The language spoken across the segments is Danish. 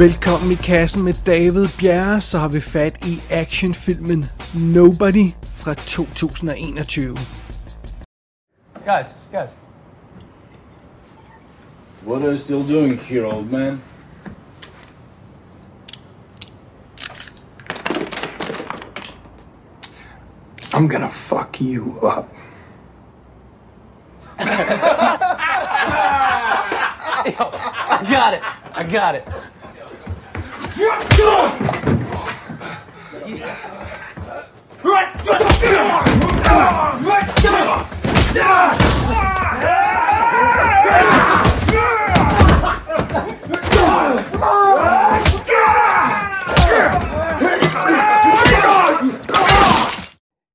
Velkommen i kassen med David Bjerre, så har vi fat i actionfilmen Nobody fra 2021. Guys, guys. What are you still doing here, old man? I'm gonna fuck you up. I got it. I got it. Right!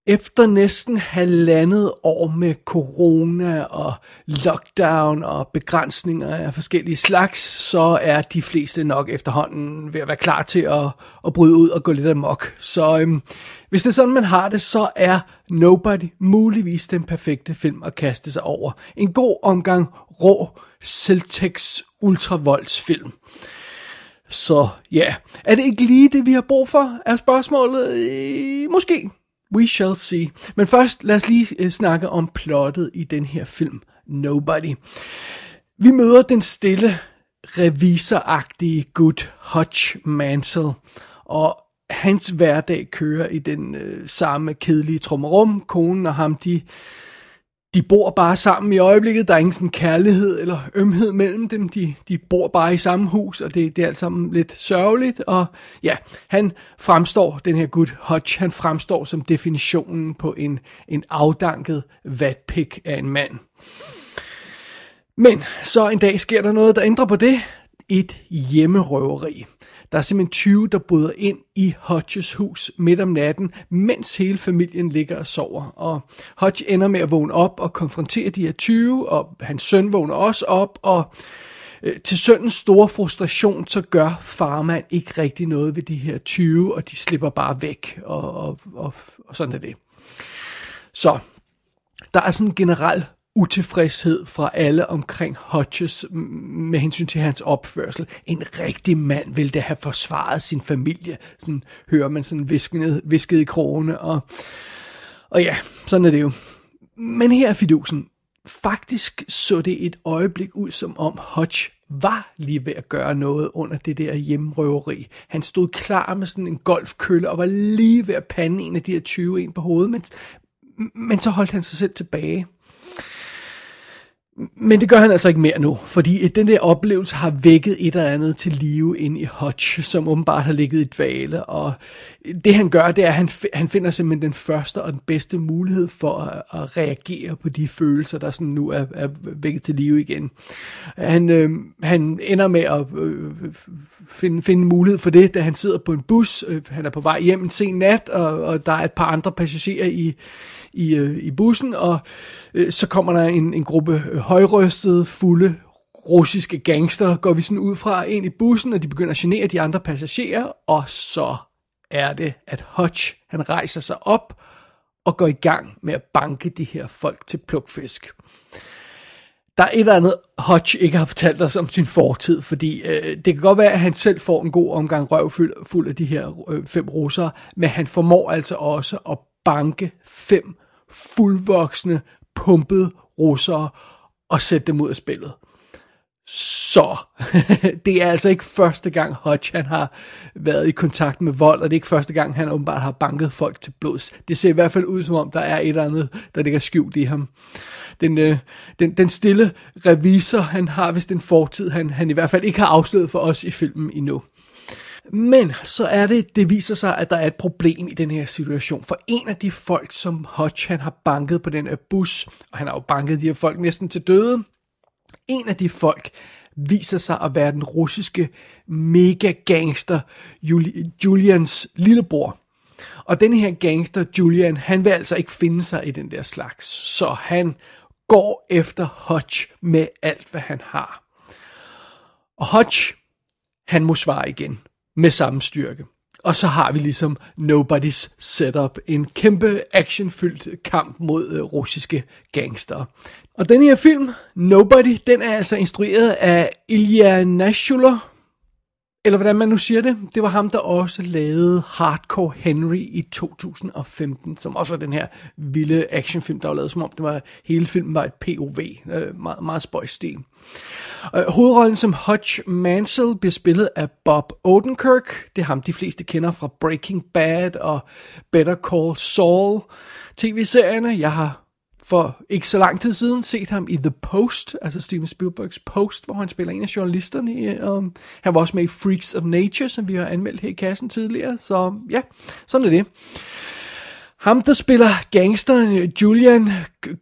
Efter næsten halvandet år med corona og lockdown og begrænsninger af forskellige slags, så er de fleste nok efterhånden ved at være klar til at, at bryde ud og gå lidt amok. Så øhm, hvis det er sådan, man har det, så er Nobody muligvis den perfekte film at kaste sig over. En god omgang rå Celtics ultravoldsfilm. Så ja, er det ikke lige det, vi har brug for, er spørgsmålet? Øh, måske. We shall see. Men først, lad os lige øh, snakke om plottet i den her film, Nobody. Vi møder den stille, revisoragtige Good Hutch Mansell, og hans hverdag kører i den øh, samme kedelige trummerum. Konen og ham, de de bor bare sammen i øjeblikket. Der er ingen sådan kærlighed eller ømhed mellem dem. De, de bor bare i samme hus, og det, det er alt sammen lidt sørgeligt. Og ja, han fremstår, den her gut Hodge, han fremstår som definitionen på en, en afdanket vatpik af en mand. Men så en dag sker der noget, der ændrer på det. Et hjemmerøveri. Der er simpelthen 20, der bryder ind i Hodges hus midt om natten, mens hele familien ligger og sover. Og Hodge ender med at vågne op og konfrontere de her 20, og hans søn vågner også op, og øh, til søndens store frustration, så gør farmand ikke rigtig noget ved de her 20, og de slipper bare væk, og, og, og, og sådan er det. Så der er sådan en generel utilfredshed fra alle omkring Hodges med hensyn til hans opførsel. En rigtig mand ville da have forsvaret sin familie. Sådan hører man sådan visket, visket i krone. Og, og ja, sådan er det jo. Men her er fidusen. Faktisk så det et øjeblik ud, som om Hodge var lige ved at gøre noget under det der hjemrøveri. Han stod klar med sådan en golfkølle og var lige ved at pande en af de her 20 en på hovedet, men, men så holdt han sig selv tilbage. Men det gør han altså ikke mere nu, fordi den der oplevelse har vækket et eller andet til live ind i Hodge, som åbenbart har ligget i dvale, og det han gør, det er, at han, han finder simpelthen den første og den bedste mulighed for at, at reagere på de følelser, der sådan nu er, er vækket til live igen. Han, øh, han ender med at øh, finde, finde mulighed for det, da han sidder på en bus, øh, han er på vej hjem en sen nat, og, og der er et par andre passagerer i, i, øh, i bussen, og øh, så kommer der en, en gruppe øh, højrøstede, fulde russiske gangster, går vi sådan ud fra ind i bussen, og de begynder at genere de andre passagerer, og så er det, at Hutch, han rejser sig op og går i gang med at banke de her folk til plukfisk. Der er et eller andet, Hutch ikke har fortalt os om sin fortid, fordi øh, det kan godt være, at han selv får en god omgang røv fuld af de her øh, fem russere, men han formår altså også at banke fem fuldvoksne, pumpede russere og sætte dem ud af spillet. Så det er altså ikke første gang Hodge han har været i kontakt med vold, og det er ikke første gang han åbenbart har banket folk til blods. Det ser i hvert fald ud som om, der er et eller andet, der ligger skjult i ham. Den, øh, den, den stille revisor, han har vist en fortid, han, han i hvert fald ikke har afsløret for os i filmen endnu. Men så er det, det viser sig, at der er et problem i den her situation. For en af de folk, som Hodge han har banket på den her bus, og han har jo banket de her folk næsten til døde, en af de folk viser sig at være den russiske mega gangster Julians lillebror. Og den her gangster Julian, han vil altså ikke finde sig i den der slags. Så han går efter Hodge med alt, hvad han har. Og Hodge, han må svare igen med samme styrke. Og så har vi ligesom Nobody's Setup, en kæmpe actionfyldt kamp mod øh, russiske gangster. Og den her film, Nobody, den er altså instrueret af Ilya Nashula, eller hvordan man nu siger det, det var ham, der også lavede Hardcore Henry i 2015, som også var den her vilde actionfilm, der var lavet, som om det var, hele filmen var et POV, øh, meget, meget spøjs stil. Øh, hovedrollen som Hutch Mansell bliver spillet af Bob Odenkirk. Det er ham, de fleste kender fra Breaking Bad og Better Call Saul tv-serierne. Jeg har for ikke så lang tid siden set ham i The Post, altså Steven Spielbergs Post, hvor han spiller en af journalisterne. Um, han var også med i Freaks of Nature, som vi har anmeldt her i kassen tidligere. Så ja, sådan er det. Ham, der spiller gangsteren øh, Julian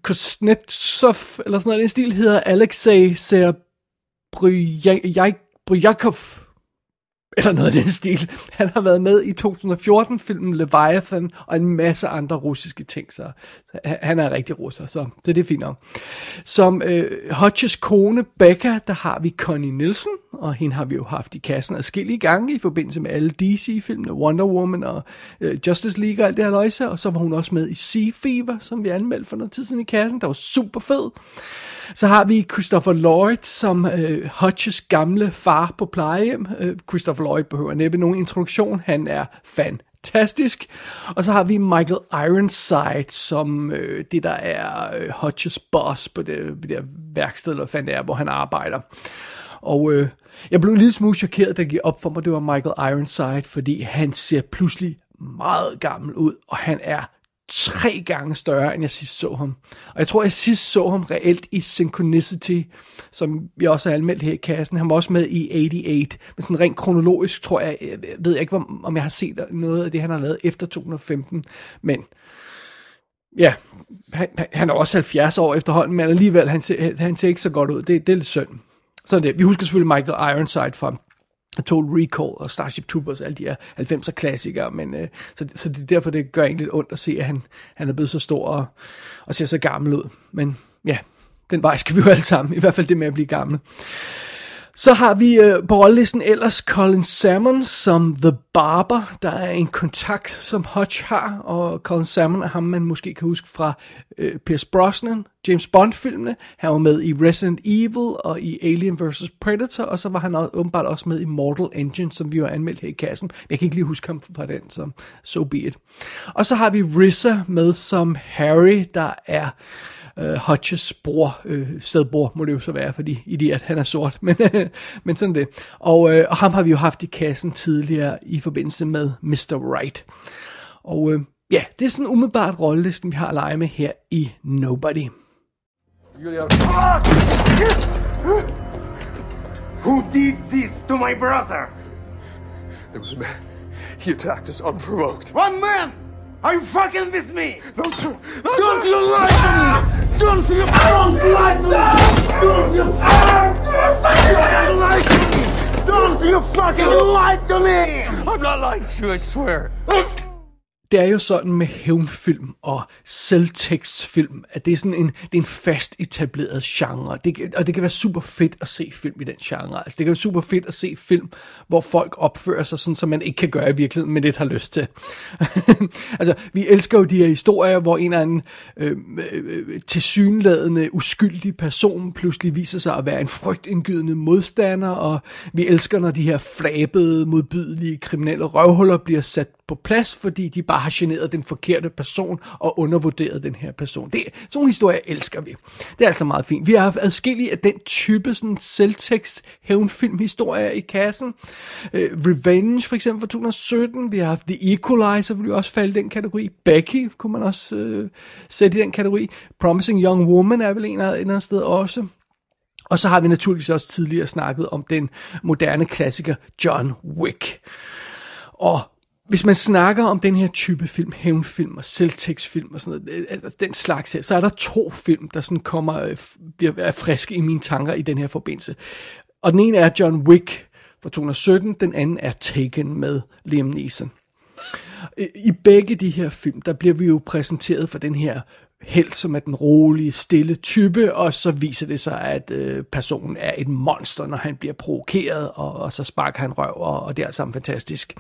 Kuznetsov, eller sådan noget, den stil, hedder Alexei Serebryakov eller noget af den stil. Han har været med i 2014-filmen Leviathan og en masse andre russiske ting, så han er rigtig russer, så, det er fint nok. Som øh, Hodges kone Becca, der har vi Connie Nielsen, og hende har vi jo haft i kassen adskillige gange i forbindelse med alle DC-filmene, Wonder Woman og øh, Justice League og alt det her løjse, og så var hun også med i Sea Fever, som vi anmeldte for noget tid siden i kassen, der var super fed. Så har vi Christopher Lloyd som øh, Hodges gamle far på plejehjem. Øh, Christopher Lloyd behøver næppe nogen introduktion. Han er fantastisk. Og så har vi Michael Ironside som øh, det, der er øh, Hodges boss på det, det der værksted, eller hvad det er, hvor han arbejder. Og øh, jeg blev en lille smule chokeret, da det gik op for mig, det var Michael Ironside, fordi han ser pludselig meget gammel ud, og han er tre gange større, end jeg sidst så ham. Og jeg tror, jeg sidst så ham reelt i Synchronicity, som vi også har anmeldt her i kassen. Han var også med i 88, men sådan rent kronologisk tror jeg, jeg ved jeg ikke, om jeg har set noget af det, han har lavet efter 2015, men ja, han, han er også 70 år efterhånden, men alligevel, han ser, han ser ikke så godt ud. Det, det er lidt synd. Så det. Vi husker selvfølgelig Michael Ironside fra Total Recall og Starship Troopers, alle de her 90'er klassikere, men øh, så, så det er derfor, det gør egentlig lidt ondt at se, at han, han er blevet så stor og, og ser så gammel ud. Men ja, den vej skal vi jo alle sammen, i hvert fald det med at blive gammel. Så har vi øh, på rollelisten ellers Colin Salmon som The Barber, der er en kontakt, som Hutch har, og Colin Salmon er ham, man måske kan huske fra øh, Pierce Brosnan, James Bond-filmene. Han var med i Resident Evil og i Alien vs. Predator, og så var han også, åbenbart også med i Mortal Engine, som vi jo anmeldt her i kassen. Jeg kan ikke lige huske ham fra den, så so be it. Og så har vi Rissa med som Harry, der er øh, Hodges bror, øh, stedbror må det jo så være, fordi idiot, han er sort, men, øh, men sådan det. Og, øh, og ham har vi jo haft i kassen tidligere i forbindelse med Mr. Right. Og øh, ja, det er sådan umiddelbart rollelisten, vi har at lege med her i Nobody. Who did this to my brother? There was a man. He attacked us unprovoked. One man! Are you fucking with me? No, sir. No, Don't sir. you lie to me! Don't you don't lie to me! Don't you don't lie to me! Don't you fucking lie to me! I'm not lying to you, I swear. Oh. Det er jo sådan med hævnfilm og selvtekstfilm, at det er sådan en, det er en fast etableret genre. Det, og det kan være super fedt at se film i den genre. Altså, det kan være super fedt at se film, hvor folk opfører sig sådan, som man ikke kan gøre i virkeligheden, men det har lyst til. altså, vi elsker jo de her historier, hvor en eller anden øh, øh, tilsyneladende uskyldig person pludselig viser sig at være en frygtindgydende modstander, og vi elsker, når de her flabede, modbydelige kriminelle røvhuller bliver sat på plads, fordi de bare har generet den forkerte person og undervurderet den her person. Det, sådan nogle historier elsker vi. Det er altså meget fint. Vi har haft adskillige af den type sådan selvtekst hævnfilmhistorier i kassen. Uh, Revenge for eksempel fra 2017. Vi har haft The Equalizer, vil jo også falde i den kategori. Becky kunne man også uh, sætte i den kategori. Promising Young Woman er vel en eller en sted også. Og så har vi naturligvis også tidligere snakket om den moderne klassiker John Wick. Og hvis man snakker om den her type film, hævnfilm og selvtægtsfilm og sådan noget, øh, øh, den slags her, så er der to film, der sådan kommer, øh, bliver er friske i mine tanker i den her forbindelse. Og den ene er John Wick fra 2017, den anden er Taken med Liam Neeson. I begge de her film, der bliver vi jo præsenteret for den her helt som er den rolige, stille type, og så viser det sig, at øh, personen er et monster, når han bliver provokeret, og, og så sparker han røv, og, og det er sammen fantastisk.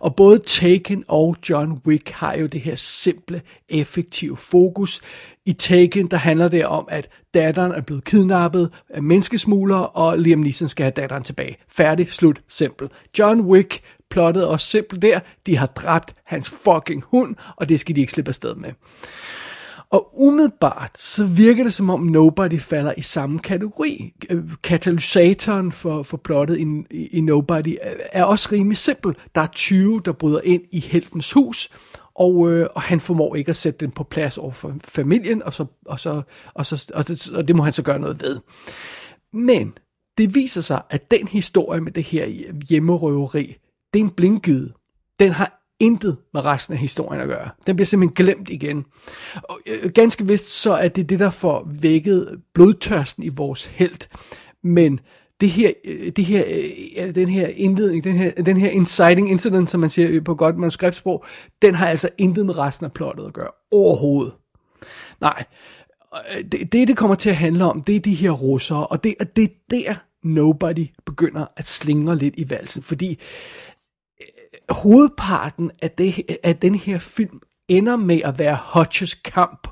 Og både Taken og John Wick har jo det her simple, effektive fokus. I Taken, der handler det om, at datteren er blevet kidnappet af menneskesmuglere, og Liam Neeson skal have datteren tilbage. Færdig, slut, simpel. John Wick plottet også simpelt der. De har dræbt hans fucking hund, og det skal de ikke slippe afsted med. Og umiddelbart, så virker det som om Nobody falder i samme kategori. Øh, katalysatoren for, for plottet i, i, Nobody er også rimelig simpel. Der er 20, der bryder ind i heltens hus, og, øh, og han formår ikke at sætte den på plads over for familien, og, så, og, så, og, så, og, det, og det må han så gøre noget ved. Men det viser sig, at den historie med det her hjemmerøveri, det er en blindgyde. Den har intet med resten af historien at gøre. Den bliver simpelthen glemt igen. Og, øh, ganske vist så er det det, der får vækket blodtørsten i vores held. Men det her, øh, det her, øh, den her indledning, den her, den her inciting incident, som man siger på godt manuskriptsprog, den har altså intet med resten af plottet at gøre. Overhovedet. Nej. Øh, det, det, det kommer til at handle om, det er de her russere, og det, det er der, Nobody begynder at slingre lidt i valsen, fordi hovedparten af, det, af den her film ender med at være Hodges kamp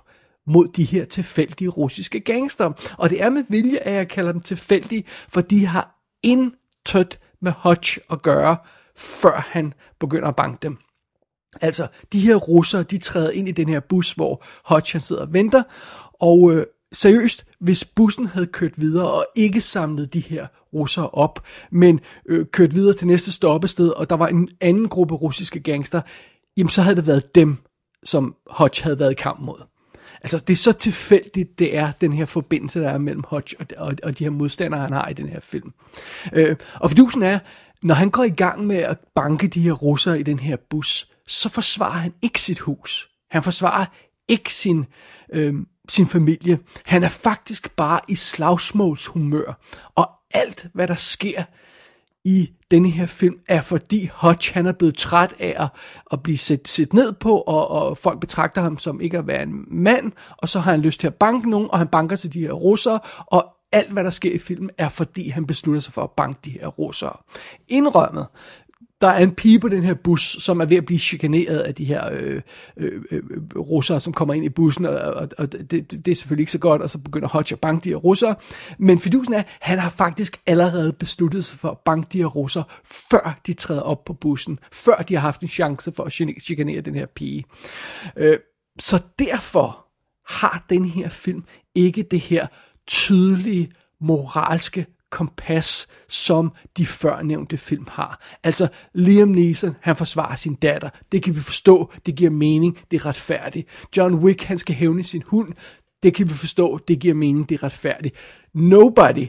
mod de her tilfældige russiske gangster. Og det er med vilje, at jeg kalder dem tilfældige, for de har intet med Hodge at gøre, før han begynder at banke dem. Altså, de her russere, de træder ind i den her bus, hvor Hodge han sidder og venter, og øh, seriøst, hvis bussen havde kørt videre og ikke samlet de her russere op, men øh, kørt videre til næste stoppested, og der var en anden gruppe russiske gangster, jamen så havde det været dem, som Hodge havde været i kamp mod. Altså, det er så tilfældigt, det er den her forbindelse, der er mellem Hodge og, og, og de her modstandere, han har i den her film. Øh, og fordusen er, når han går i gang med at banke de her russere i den her bus, så forsvarer han ikke sit hus. Han forsvarer ikke sin, øh, sin familie. Han er faktisk bare i slagsmålshumør. Og alt, hvad der sker i denne her film, er fordi Hodge han er blevet træt af at, at blive set, set ned på, og, og folk betragter ham som ikke at være en mand, og så har han lyst til at banke nogen, og han banker til de her russere, og alt, hvad der sker i filmen, er fordi han beslutter sig for at banke de her russere. Indrømmet, der er en pige på den her bus, som er ved at blive chikaneret af de her øh, øh, øh, russere, som kommer ind i bussen, og, og, og det, det er selvfølgelig ikke så godt, og så begynder Hodge at banke de her russere. Men fidusen er, han har faktisk allerede besluttet sig for at banke de her russere, før de træder op på bussen, før de har haft en chance for at chikanere den her pige. Øh, så derfor har den her film ikke det her tydelige moralske kompas, som de førnævnte film har. Altså, Liam Neeson, han forsvarer sin datter. Det kan vi forstå, det giver mening, det er retfærdigt. John Wick, han skal hævne sin hund. Det kan vi forstå, det giver mening, det er retfærdigt. Nobody,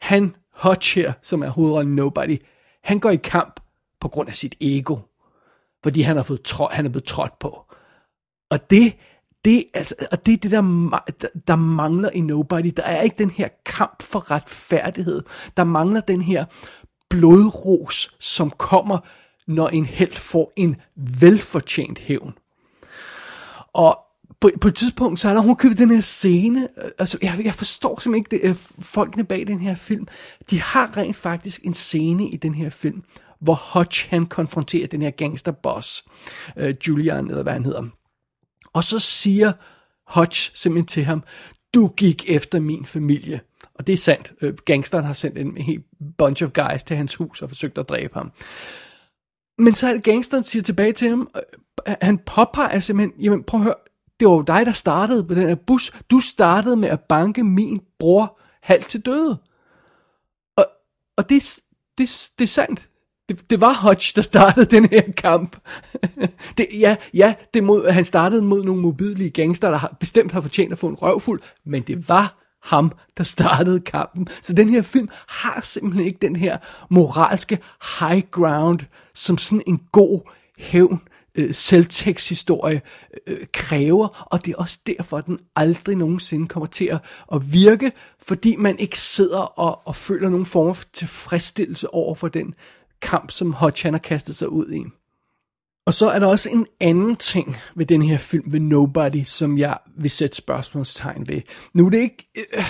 han, Hutch her, som er hovedrollen Nobody, han går i kamp på grund af sit ego. Fordi han har fået trå- han er blevet trådt på. Og det det, altså, og det er det, der, der mangler i Nobody. Der er ikke den her kamp for retfærdighed. Der mangler den her blodros, som kommer, når en held får en velfortjent hævn. Og på, på et tidspunkt, så er der hun købt den her scene, altså jeg, jeg forstår simpelthen ikke det, øh, folkene bag den her film, de har rent faktisk en scene i den her film, hvor Hutch han konfronterer den her gangsterboss, øh, Julian, eller hvad han hedder, og så siger Hodge simpelthen til ham, du gik efter min familie. Og det er sandt. Øh, gangsteren har sendt en hel bunch of guys til hans hus og forsøgt at dræbe ham. Men så er det gangsteren siger tilbage til ham, øh, han påpeger simpelthen, jamen prøv at høre, det var jo dig, der startede på den her bus. Du startede med at banke min bror halvt til døde. Og, og det, det, det er sandt det, det var Hodge, der startede den her kamp. det, ja, ja det mod, han startede mod nogle mobilige gangster, der har, bestemt har fortjent at få en røvfuld, men det var ham, der startede kampen. Så den her film har simpelthen ikke den her moralske high ground, som sådan en god hævn øh, selvteksthistorie øh, kræver, og det er også derfor, at den aldrig nogensinde kommer til at, at virke, fordi man ikke sidder og, og føler nogen form for tilfredsstillelse over for den kamp, som Hodge har kastet sig ud i. Og så er der også en anden ting ved den her film, ved Nobody, som jeg vil sætte spørgsmålstegn ved. Nu er det ikke, øh,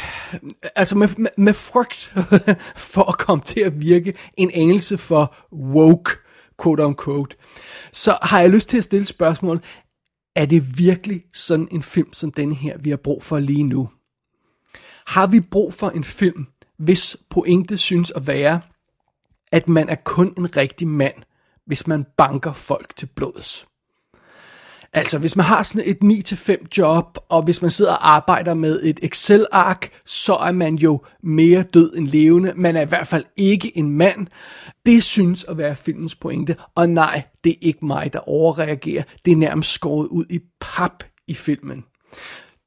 altså med, med, med frygt for at komme til at virke en anelse for woke, quote unquote, så har jeg lyst til at stille spørgsmål, er det virkelig sådan en film som den her, vi har brug for lige nu? Har vi brug for en film, hvis pointe synes at være, at man er kun en rigtig mand, hvis man banker folk til blods. Altså, hvis man har sådan et 9-5 job, og hvis man sidder og arbejder med et Excel-ark, så er man jo mere død end levende. Man er i hvert fald ikke en mand. Det synes at være filmens pointe. Og nej, det er ikke mig, der overreagerer. Det er nærmest skåret ud i pap i filmen.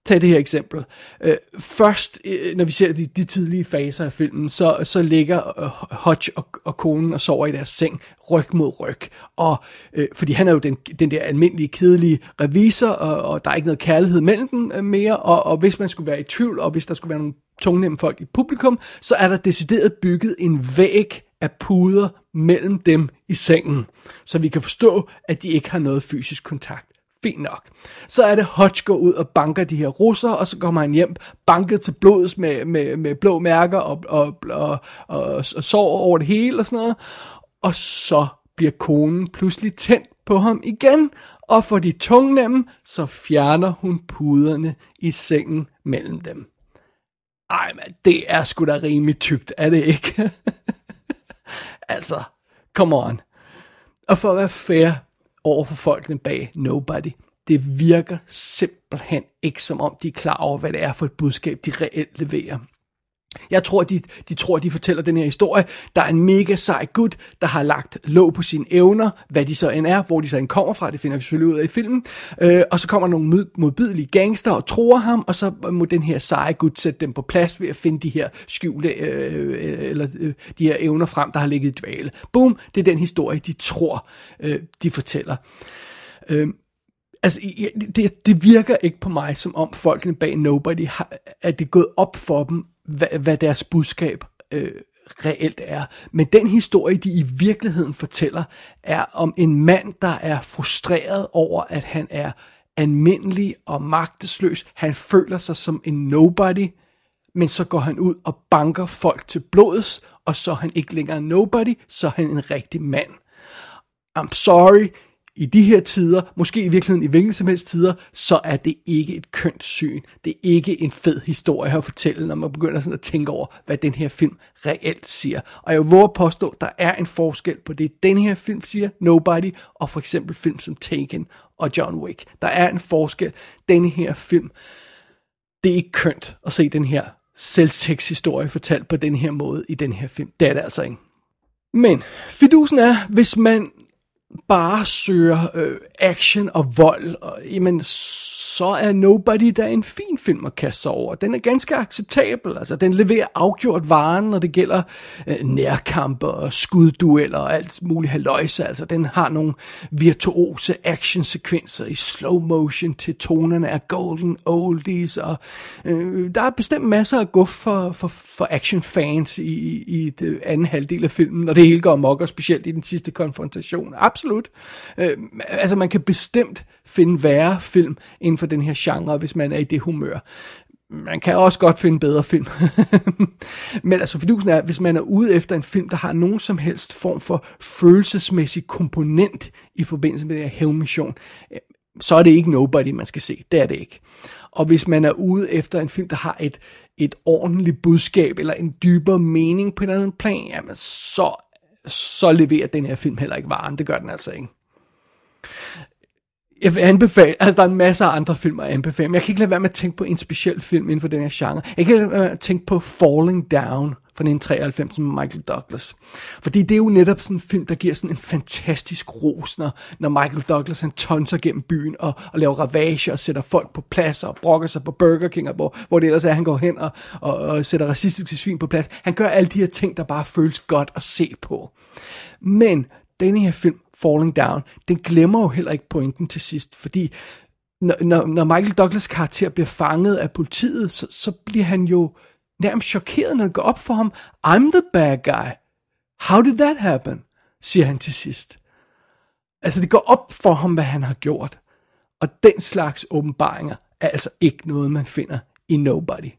Tag det her eksempel. Øh, først, øh, når vi ser de, de tidlige faser af filmen, så, så ligger øh, Hodge og, og konen og sover i deres seng, ryg mod ryg. Og, øh, fordi han er jo den, den der almindelige, kedelige revisor, og, og der er ikke noget kærlighed mellem dem øh, mere. Og, og hvis man skulle være i tvivl, og hvis der skulle være nogle tungnemme folk i publikum, så er der decideret bygget en væg af puder mellem dem i sengen, så vi kan forstå, at de ikke har noget fysisk kontakt. Fint nok. Så er det Hodge går ud og banker de her russer, og så kommer han hjem banket til blods med, med, med blå mærker og, og, og, og, og sår over det hele og sådan noget. Og så bliver konen pludselig tændt på ham igen, og for de tungnemme, så fjerner hun puderne i sengen mellem dem. Ej, men det er sgu da rimelig tykt, er det ikke? altså, come on. Og for at være fair, over for folkene bag Nobody. Det virker simpelthen ikke som om, de er klar over, hvad det er for et budskab, de reelt leverer. Jeg tror, de, de tror, de fortæller den her historie. Der er en mega sej gut, der har lagt låg på sine evner, hvad de så end er, hvor de så end kommer fra, det finder vi selvfølgelig ud af i filmen. Øh, og så kommer nogle modbydelige gangster og tror ham, og så må den her seje gut sætte dem på plads ved at finde de her skjulte, øh, øh, eller øh, de her evner frem, der har ligget i dvale. Boom, det er den historie, de tror, øh, de fortæller. Øh, altså, det, det virker ikke på mig, som om folkene bag Nobody, har, at det er gået op for dem, hvad, hvad deres budskab øh, reelt er. Men den historie, de i virkeligheden fortæller, er om en mand, der er frustreret over, at han er almindelig og magtesløs. Han føler sig som en nobody, men så går han ud og banker folk til blods, og så er han ikke længere nobody, så er han en rigtig mand. I'm sorry, i de her tider, måske i virkeligheden i hvilken som helst tider, så er det ikke et kønt syn. Det er ikke en fed historie at fortælle, når man begynder sådan at tænke over, hvad den her film reelt siger. Og jeg våger påstå, at der er en forskel på det, den her film siger, Nobody, og for eksempel film som Taken og John Wick. Der er en forskel. Den her film, det er ikke kønt at se den her selvteksthistorie fortalt på den her måde i den her film. Det er det altså ikke. Men fidusen er, hvis man bare søger øh, action og vold, og, jamen, så er Nobody der en fin film at kaste sig over. Den er ganske acceptabel. Altså, den leverer afgjort varen, når det gælder øh, nærkampe og skuddueller og alt muligt haløjse. Altså, den har nogle virtuose actionsekvenser i slow motion til tonerne af golden oldies, og øh, der er bestemt masser af guf for, for, for actionfans i, i det anden halvdel af filmen, og det hele går mok, og specielt i den sidste konfrontation. Absolut absolut. Øh, altså, man kan bestemt finde værre film inden for den her genre, hvis man er i det humør. Man kan også godt finde bedre film. Men altså, fidusen er, hvis man er ude efter en film, der har nogen som helst form for følelsesmæssig komponent i forbindelse med den her hævnmission, øh, så er det ikke Nobody, man skal se. Det er det ikke. Og hvis man er ude efter en film, der har et, et ordentligt budskab, eller en dybere mening på en eller anden plan, jamen så, så leverer den her film heller ikke varen. Det gør den altså ikke jeg vil anbefale, altså der er en masse af andre film at anbefale, men jeg kan ikke lade være med at tænke på en speciel film inden for den her genre. Jeg kan ikke lade være med at tænke på Falling Down øh, 1993 med Michael Douglas. Fordi det er jo netop sådan en film, der giver sådan en fantastisk ros, når, når Michael Douglas han tonser gennem byen og, og laver ravage og sætter folk på plads og brokker sig på Burger King, og hvor, hvor det ellers er, han går hen og, og, og sætter racistiske svin på plads. Han gør alle de her ting, der bare føles godt at se på. Men denne her film, Falling Down, den glemmer jo heller ikke pointen til sidst, fordi når, når, når Michael Douglas karakter bliver fanget af politiet, så, så bliver han jo nærmest chokeret, når det går op for ham. I'm the bad guy. How did that happen? siger han til sidst. Altså, det går op for ham, hvad han har gjort. Og den slags åbenbaringer er altså ikke noget, man finder i Nobody.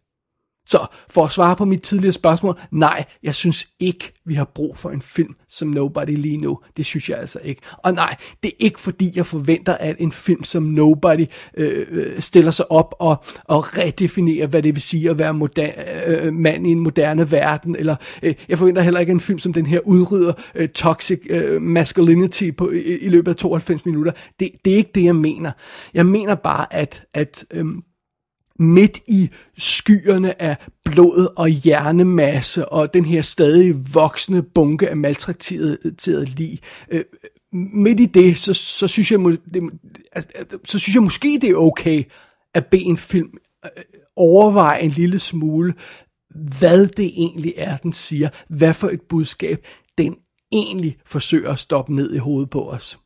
Så for at svare på mit tidligere spørgsmål, nej, jeg synes ikke, vi har brug for en film som Nobody lige nu. Det synes jeg altså ikke. Og nej, det er ikke fordi, jeg forventer, at en film som Nobody øh, øh stiller sig op og, og redefinerer, hvad det vil sige at være moder- øh, mand i en moderne verden. Eller øh, jeg forventer heller ikke, at en film som den her udrydder øh, toxic øh, masculinity på, i, i løbet af 92 minutter. Det, det er ikke det, jeg mener. Jeg mener bare, at, at øh, midt i skyerne af blod og hjernemasse og den her stadig voksende bunke af maltrakteret lig. Øh, midt i det, så, så, synes jeg, det, altså, altså, så synes jeg måske, det er okay at bede en film øh, overveje en lille smule, hvad det egentlig er, den siger. Hvad for et budskab den egentlig forsøger at stoppe ned i hovedet på os.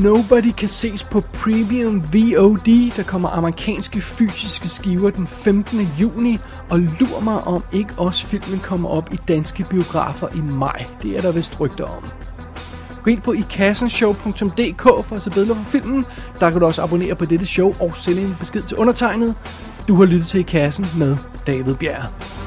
Nobody kan ses på Premium VOD. Der kommer amerikanske fysiske skiver den 15. juni. Og lur mig om ikke også filmen kommer op i danske biografer i maj. Det er der vist rygter om. Gå ind på ikassenshow.dk for at se billeder for filmen. Der kan du også abonnere på dette show og sende en besked til undertegnet. Du har lyttet til I Kassen med David Bjerg.